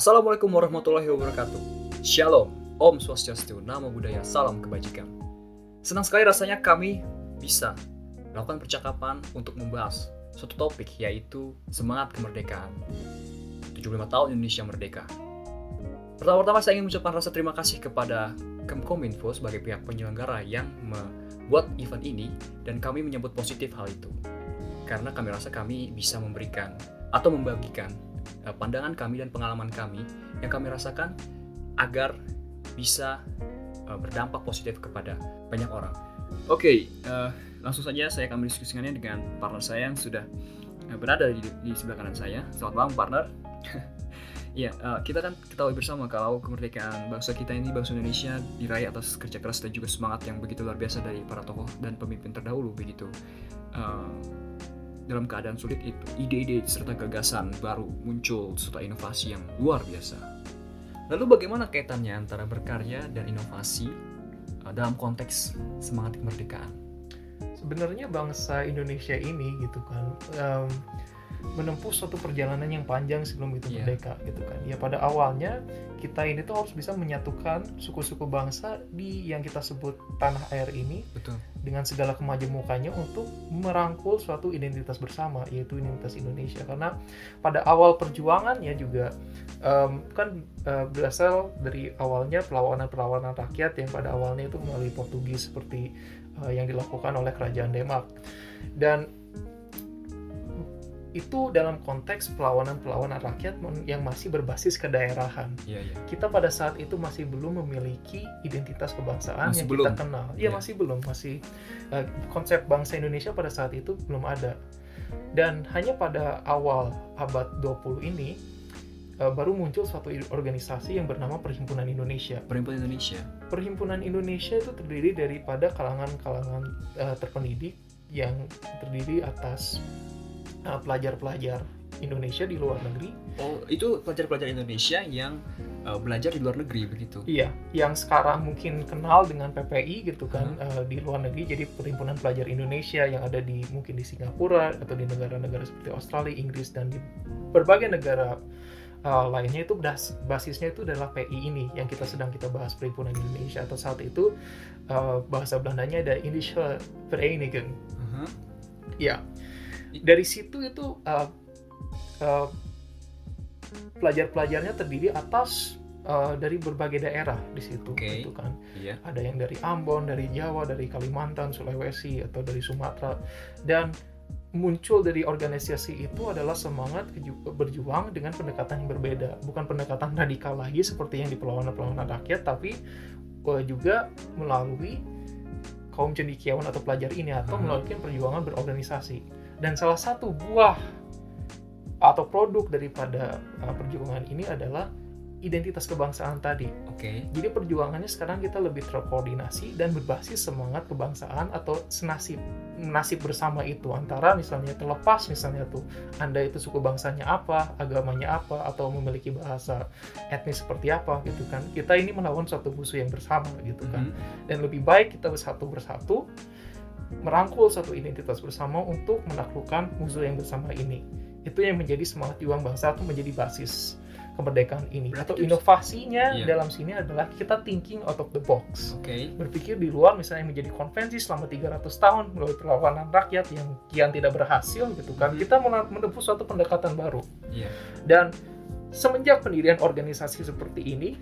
Assalamualaikum warahmatullahi wabarakatuh. Shalom, Om Swastiastu, Namo Buddhaya, Salam Kebajikan. Senang sekali rasanya kami bisa melakukan percakapan untuk membahas suatu topik yaitu semangat kemerdekaan. 75 tahun Indonesia Merdeka. Pertama-tama saya ingin mengucapkan rasa terima kasih kepada Kemkominfo sebagai pihak penyelenggara yang membuat event ini dan kami menyambut positif hal itu. Karena kami rasa kami bisa memberikan atau membagikan pandangan kami dan pengalaman kami yang kami rasakan agar bisa uh, berdampak positif kepada banyak orang. Oke, okay, uh, langsung saja saya akan mendiskusikannya dengan partner saya yang sudah berada di, di sebelah kanan saya. Selamat malam partner. Ya, uh, kita kan ketahui bersama kalau kemerdekaan bangsa kita ini, bangsa Indonesia, diraih atas kerja keras dan juga semangat yang begitu luar biasa dari para tokoh dan pemimpin terdahulu begitu. Uh, dalam keadaan sulit itu, ide-ide serta gagasan baru muncul serta inovasi yang luar biasa. Lalu bagaimana kaitannya antara berkarya dan inovasi uh, dalam konteks semangat kemerdekaan? Sebenarnya bangsa Indonesia ini gitu kan um, menempuh suatu perjalanan yang panjang sebelum itu yeah. merdeka gitu kan. Ya pada awalnya kita ini tuh harus bisa menyatukan suku-suku bangsa di yang kita sebut tanah air ini Betul. dengan segala kemajemukannya untuk merangkul suatu identitas bersama yaitu identitas Indonesia karena pada awal perjuangan ya juga um, kan uh, berasal dari awalnya perlawanan-perlawanan rakyat yang pada awalnya itu melalui Portugis seperti uh, yang dilakukan oleh kerajaan Denmark dan itu dalam konteks perlawanan-perlawanan rakyat yang masih berbasis kedaerahan. Yeah, yeah. Kita pada saat itu masih belum memiliki identitas kebangsaan masih yang belum. kita kenal. Iya Yeah. masih belum, masih uh, konsep bangsa Indonesia pada saat itu belum ada. Dan hanya pada awal abad 20 ini uh, baru muncul suatu organisasi yang bernama Perhimpunan Indonesia. Perhimpunan Indonesia. Perhimpunan Indonesia itu terdiri daripada kalangan-kalangan uh, terpendidik yang terdiri atas pelajar-pelajar Indonesia di luar negeri. Oh, itu pelajar-pelajar Indonesia yang uh, belajar di luar negeri begitu. Iya, yang sekarang mungkin kenal dengan PPI gitu kan uh, di luar negeri. Jadi perhimpunan pelajar Indonesia yang ada di mungkin di Singapura atau di negara-negara seperti Australia, Inggris dan di berbagai negara uh, lainnya itu bas basisnya itu adalah PI ini yang kita sedang kita bahas perhimpunan Indonesia atau saat itu uh, bahasa Belandanya ada Indische Vereinigung. Uh-huh. Ya, dari situ itu uh, uh, pelajar-pelajarnya terdiri atas uh, dari berbagai daerah di situ, Oke. gitu kan. Iya. Ada yang dari Ambon, dari Jawa, dari Kalimantan, Sulawesi, atau dari Sumatera, dan muncul dari organisasi itu adalah semangat berjuang dengan pendekatan yang berbeda, bukan pendekatan radikal lagi seperti yang di perlawanan-perlawanan rakyat, tapi uh, juga melalui kaum cendekiawan atau pelajar ini atau Hmm. melalui perjuangan berorganisasi. Dan salah satu buah atau produk daripada uh, perjuangan ini adalah identitas kebangsaan tadi. Oke. Jadi perjuangannya sekarang kita lebih terkoordinasi dan berbasis semangat kebangsaan atau senasib nasib bersama itu antara misalnya terlepas misalnya tuh Anda itu suku bangsanya apa, agamanya apa atau memiliki bahasa etnis seperti apa gitu kan. Kita ini melawan suatu musuh yang bersama gitu kan. Mhm. Dan lebih baik kita bersatu bersatu merangkul satu identitas bersama untuk menaklukkan musuh yang bersama ini. Itu yang menjadi semangat juang bangsa atau menjadi basis kemerdekaan ini. Berarti atau inovasinya Iya. dalam sini adalah kita thinking out of the box. Oke. Berpikir di luar misalnya menjadi konvensi selama 300 tahun melalui perlawanan rakyat yang kian tidak berhasil gitu kan. Mhm. Kita menempuh suatu pendekatan baru. Iya. Dan semenjak pendirian organisasi seperti ini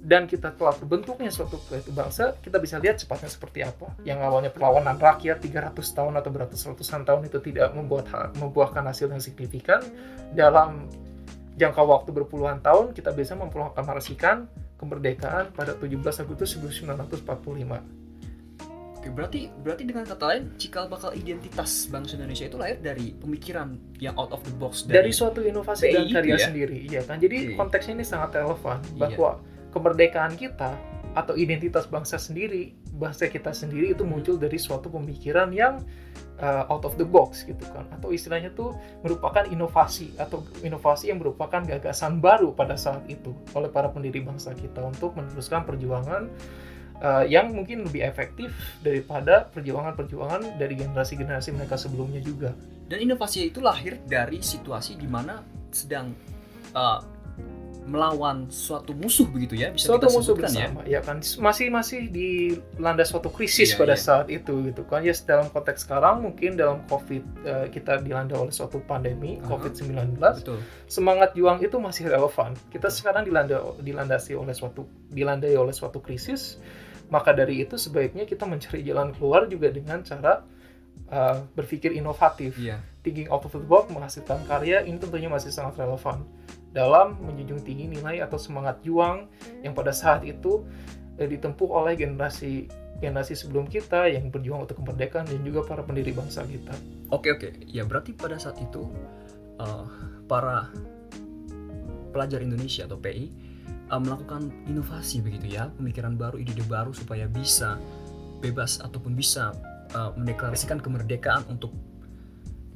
dan kita telah terbentuknya suatu suatu bangsa, kita bisa lihat cepatnya seperti apa. Yang awalnya perlawanan rakyat 300 tahun atau beratus-ratusan tahun itu tidak membuat membuahkan hasil yang signifikan dalam jangka waktu berpuluhan tahun kita bisa memproklamasikan kemerdekaan pada 17 Agustus 1945. Oke, berarti berarti dengan kata lain cikal bakal identitas bangsa Indonesia itu lahir dari pemikiran yang out of the box dari, dari, suatu inovasi PI dan itu karya ya? sendiri iya kan jadi Oke. konteksnya ini sangat relevan Iya. Kemerdekaan kita atau identitas bangsa sendiri bangsa kita sendiri itu muncul dari suatu pemikiran yang uh, out of the box gitu kan. Atau istilahnya tuh merupakan inovasi atau inovasi yang merupakan gagasan baru pada saat itu oleh para pendiri bangsa kita untuk meneruskan perjuangan uh, yang mungkin lebih efektif daripada perjuangan-perjuangan dari generasi-generasi mereka sebelumnya juga. Dan inovasi itu lahir dari situasi di mana sedang uh, melawan suatu musuh begitu ya bisa suatu kita musuh ya. bersama ya kan? Masih masih dilanda suatu krisis Iya, pada iya. saat itu gitu kan. Ya dalam konteks sekarang mungkin dalam covid eh, kita dilanda oleh suatu pandemi Aha. covid 19 betul. semangat juang itu masih relevan. Kita sekarang dilanda dilandasi oleh suatu dilandai oleh suatu krisis maka dari itu sebaiknya kita mencari jalan keluar juga dengan cara uh, berpikir inovatif. Iya. Thinking out of the box menghasilkan karya ini tentunya masih sangat relevan dalam menjunjung tinggi nilai atau semangat juang yang pada saat itu eh, ditempuh oleh generasi generasi sebelum kita yang berjuang untuk kemerdekaan dan juga para pendiri bangsa kita. oke oke ya berarti pada saat itu uh, para pelajar Indonesia atau PI uh, melakukan inovasi begitu ya pemikiran baru ide-ide baru supaya bisa bebas ataupun bisa uh, mendeklarasikan kemerdekaan untuk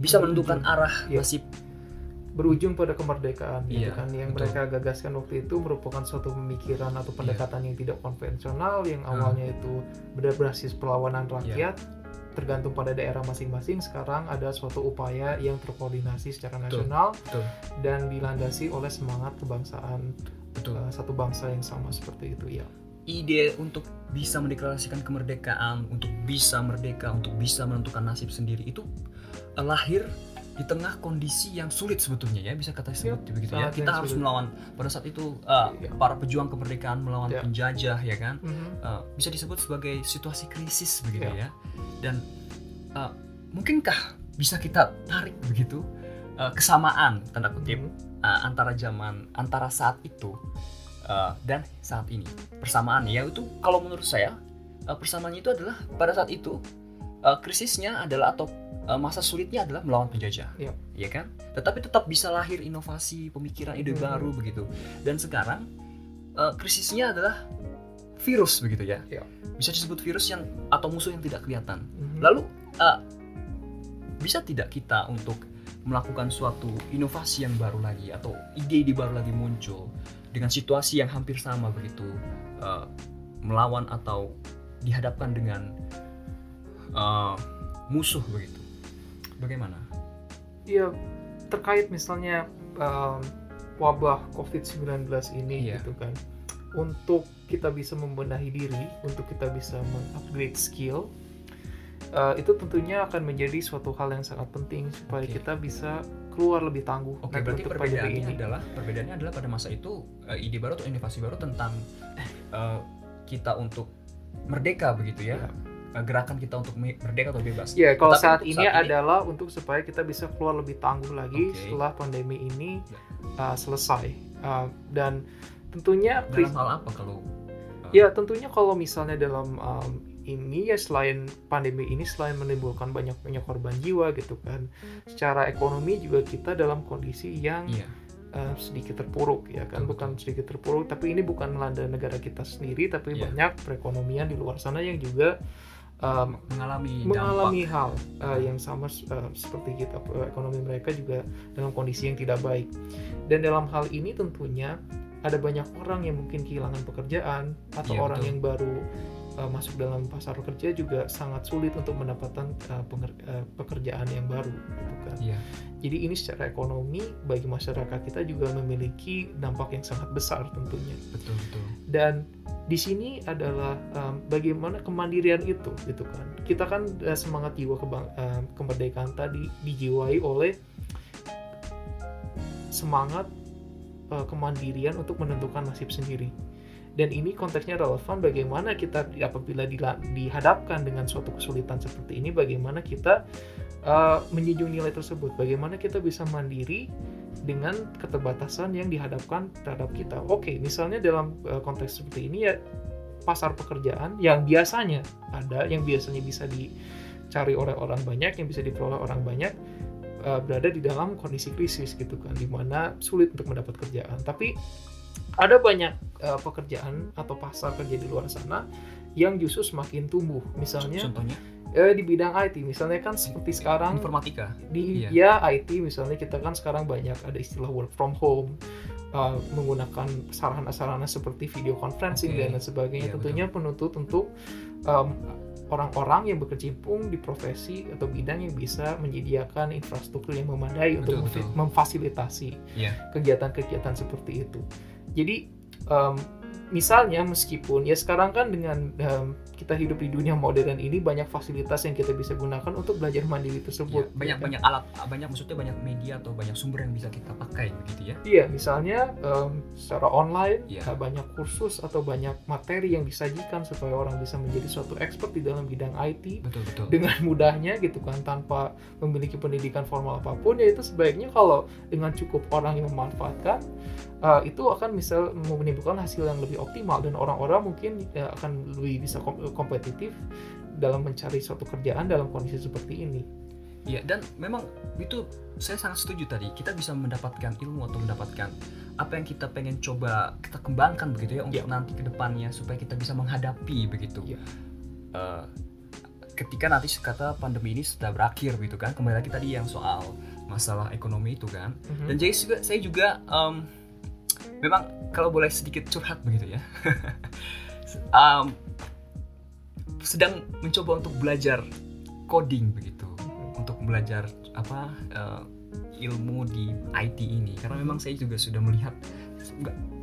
bisa menentukan arah Iya. nasib Berujung pada kemerdekaan gitu Iya, kan yang betul. mereka gagaskan waktu itu merupakan suatu pemikiran atau pendekatan yang tidak konvensional yang Hmm. awalnya itu berbasis perlawanan rakyat tergantung pada daerah masing-masing sekarang ada suatu upaya yang terkoordinasi secara Betul. nasional betul dan dilandasi oleh semangat kebangsaan betul uh, satu bangsa yang sama seperti itu ya. ide untuk bisa mendeklarasikan kemerdekaan, untuk bisa merdeka, untuk bisa menentukan nasib sendiri itu eh, lahir di tengah kondisi yang sulit sebetulnya ya bisa kata sebut begitu ya kita harus sulit. melawan pada saat itu Iya. para pejuang kemerdekaan melawan Ya. penjajah ya kan Mhm. Eh, bisa disebut sebagai situasi krisis begitu Ya. ya dan eh, mungkinkah bisa kita tarik begitu eh, kesamaan tanda kutip Mhm. uh, antara zaman antara saat itu uh, dan saat ini persamaan ya itu kalau menurut saya uh, persamaannya itu adalah pada saat itu uh, krisisnya adalah atau uh, masa sulitnya adalah melawan penjajah Iya. ya kan tetapi tetap bisa lahir inovasi pemikiran ide Mhm. baru begitu dan sekarang uh, krisisnya adalah virus begitu ya Iya. bisa disebut virus yang atau musuh yang tidak kelihatan Mhm. Lalu uh, bisa tidak kita untuk melakukan suatu inovasi yang baru lagi atau ide-ide baru lagi muncul dengan situasi yang hampir sama begitu uh, melawan atau dihadapkan dengan uh, musuh begitu. Bagaimana? Iya, terkait misalnya um, wabah COVID-19 ini Iya. gitu kan. Untuk kita bisa membenahi diri, untuk kita bisa mengupgrade skill, uh, itu tentunya akan menjadi suatu hal yang sangat penting supaya Oke. kita bisa keluar lebih tangguh Oke, nanti berarti perbedaannya ini. adalah perbedaannya adalah pada masa itu uh, ide baru atau inovasi baru tentang uh, kita untuk merdeka begitu ya. Ya. Gerakan kita untuk me- merdeka atau bebas. Ya, kalau saat ini saat ini- adalah untuk supaya kita bisa keluar lebih tangguh lagi Oke. setelah pandemi ini Ya. uh, selesai. Uh, dan tentunya Dalam hal apa kalau uh, Ya tentunya kalau misalnya dalam um, ini ya selain pandemi ini selain menimbulkan banyak banyak korban jiwa gitu kan, secara ekonomi juga kita dalam kondisi yang iya uh, sedikit terpuruk ya kan, Betul, bukan sedikit terpuruk, tapi ini bukan melanda negara kita sendiri, tapi Iya. banyak perekonomian di luar sana yang juga um, mengalami, mengalami dampak hal uh, yang sama uh, seperti kita Uh, ekonomi mereka juga dalam kondisi yang tidak baik dan dalam hal ini tentunya ada banyak orang yang mungkin kehilangan pekerjaan atau Iya, orang betul. yang baru uh, masuk dalam pasar kerja juga sangat sulit untuk mendapatkan uh, penger- uh, pekerjaan yang baru gitu kan. Iya. Jadi ini secara ekonomi bagi masyarakat kita juga memiliki dampak yang sangat besar tentunya betul betul dan di sini adalah um, bagaimana kemandirian itu gitu kan kita kan uh, semangat jiwa kebang- um, kemerdekaan tadi dijiwai oleh semangat uh, kemandirian untuk menentukan nasib sendiri dan ini konteksnya relevan bagaimana kita apabila dihadapkan dengan suatu kesulitan seperti ini bagaimana kita uh, menjunjung nilai tersebut bagaimana kita bisa mandiri dengan keterbatasan yang dihadapkan terhadap kita. Oke, misalnya dalam uh, konteks seperti ini ya pasar pekerjaan yang biasanya ada, yang biasanya bisa dicari oleh orang banyak, yang bisa diperoleh orang banyak uh, berada di dalam kondisi krisis gitu kan, di mana sulit untuk mendapat kerjaan. Tapi ada banyak uh, pekerjaan atau pasar kerja di luar sana yang justru semakin tumbuh. Misalnya contohnya eh, di bidang IT, misalnya kan seperti sekarang informatika di Iya. ya IT misalnya kita kan sekarang banyak ada istilah work from home uh, menggunakan sarana-sarana seperti video conferencing Oke. dan lain sebagainya Iya, tentunya penuntut untuk um, orang-orang yang berkecimpung di profesi atau bidang yang bisa menyediakan infrastruktur yang memadai untuk Betul, memfi- betul. memfasilitasi Iya. kegiatan-kegiatan seperti itu Jadi um, misalnya meskipun ya sekarang kan dengan um, kita hidup di dunia modern ini banyak fasilitas yang kita bisa gunakan untuk belajar mandiri tersebut. Ya, banyak gitu. banyak alat, banyak maksudnya banyak media atau banyak sumber yang bisa kita pakai begitu ya. Iya, misalnya um, secara online Iya. uh, banyak kursus atau banyak materi yang disajikan supaya orang bisa menjadi suatu expert di dalam bidang IT Betul betul. dengan mudahnya gitu kan tanpa memiliki pendidikan formal apa pun ya itu sebaiknya kalau dengan cukup orang yang memanfaatkan uh, itu akan bisa menimbulkan hasil yang lebih optimal dan orang-orang mungkin uh, akan lebih bisa kom- kompetitif dalam mencari suatu kerjaan dalam kondisi seperti ini. Ya, dan memang itu saya sangat setuju tadi. Kita bisa mendapatkan ilmu atau mendapatkan apa yang kita pengen coba kita kembangkan begitu ya untuk Ya. nanti ke depannya supaya kita bisa menghadapi begitu. Ya. Eh, ketika nanti kata pandemi ini sudah berakhir gitu kan. Kembali lagi tadi yang soal masalah ekonomi itu kan. Mhm. Dan jadi juga saya juga em, memang kalau boleh sedikit curhat begitu ya. Em, sedang mencoba untuk belajar coding begitu. Untuk belajar apa eh, ilmu di IT ini. Karena memang saya juga sudah melihat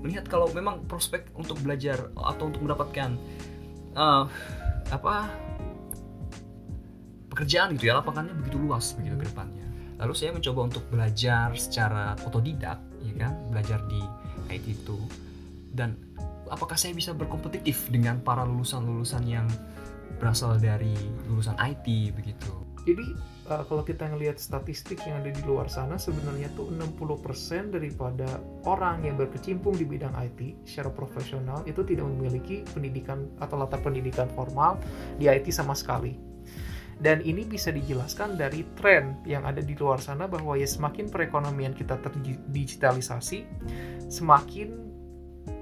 melihat kalau memang prospek untuk belajar atau untuk mendapatkan eh, apa pekerjaan gitu ya lapangannya begitu luas begitu ke depannya. Lalu saya mencoba untuk belajar secara otodidak ya kan? Belajar di IT itu dan apakah saya bisa berkompetitif dengan para lulusan-lulusan yang berasal dari lulusan IT begitu Jadi uh, kalau kita ngelihat statistik yang ada di luar sana sebenarnya tuh 60% daripada orang yang berkecimpung di bidang IT secara profesional itu tidak memiliki pendidikan atau latar pendidikan formal di IT sama sekali. Dan ini bisa dijelaskan dari tren yang ada di luar sana bahwa ya semakin perekonomian kita terdigitalisasi, semakin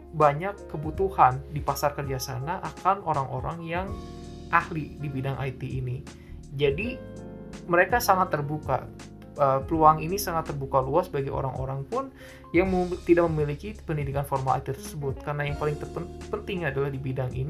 banyak kebutuhan di pasar kerja sana akan orang-orang yang ahli di bidang IT ini. Jadi mereka sangat terbuka. Uh, peluang ini sangat terbuka luas bagi orang-orang pun yang tidak memiliki pendidikan formal IT tersebut. Karena yang paling penting adalah di bidang ini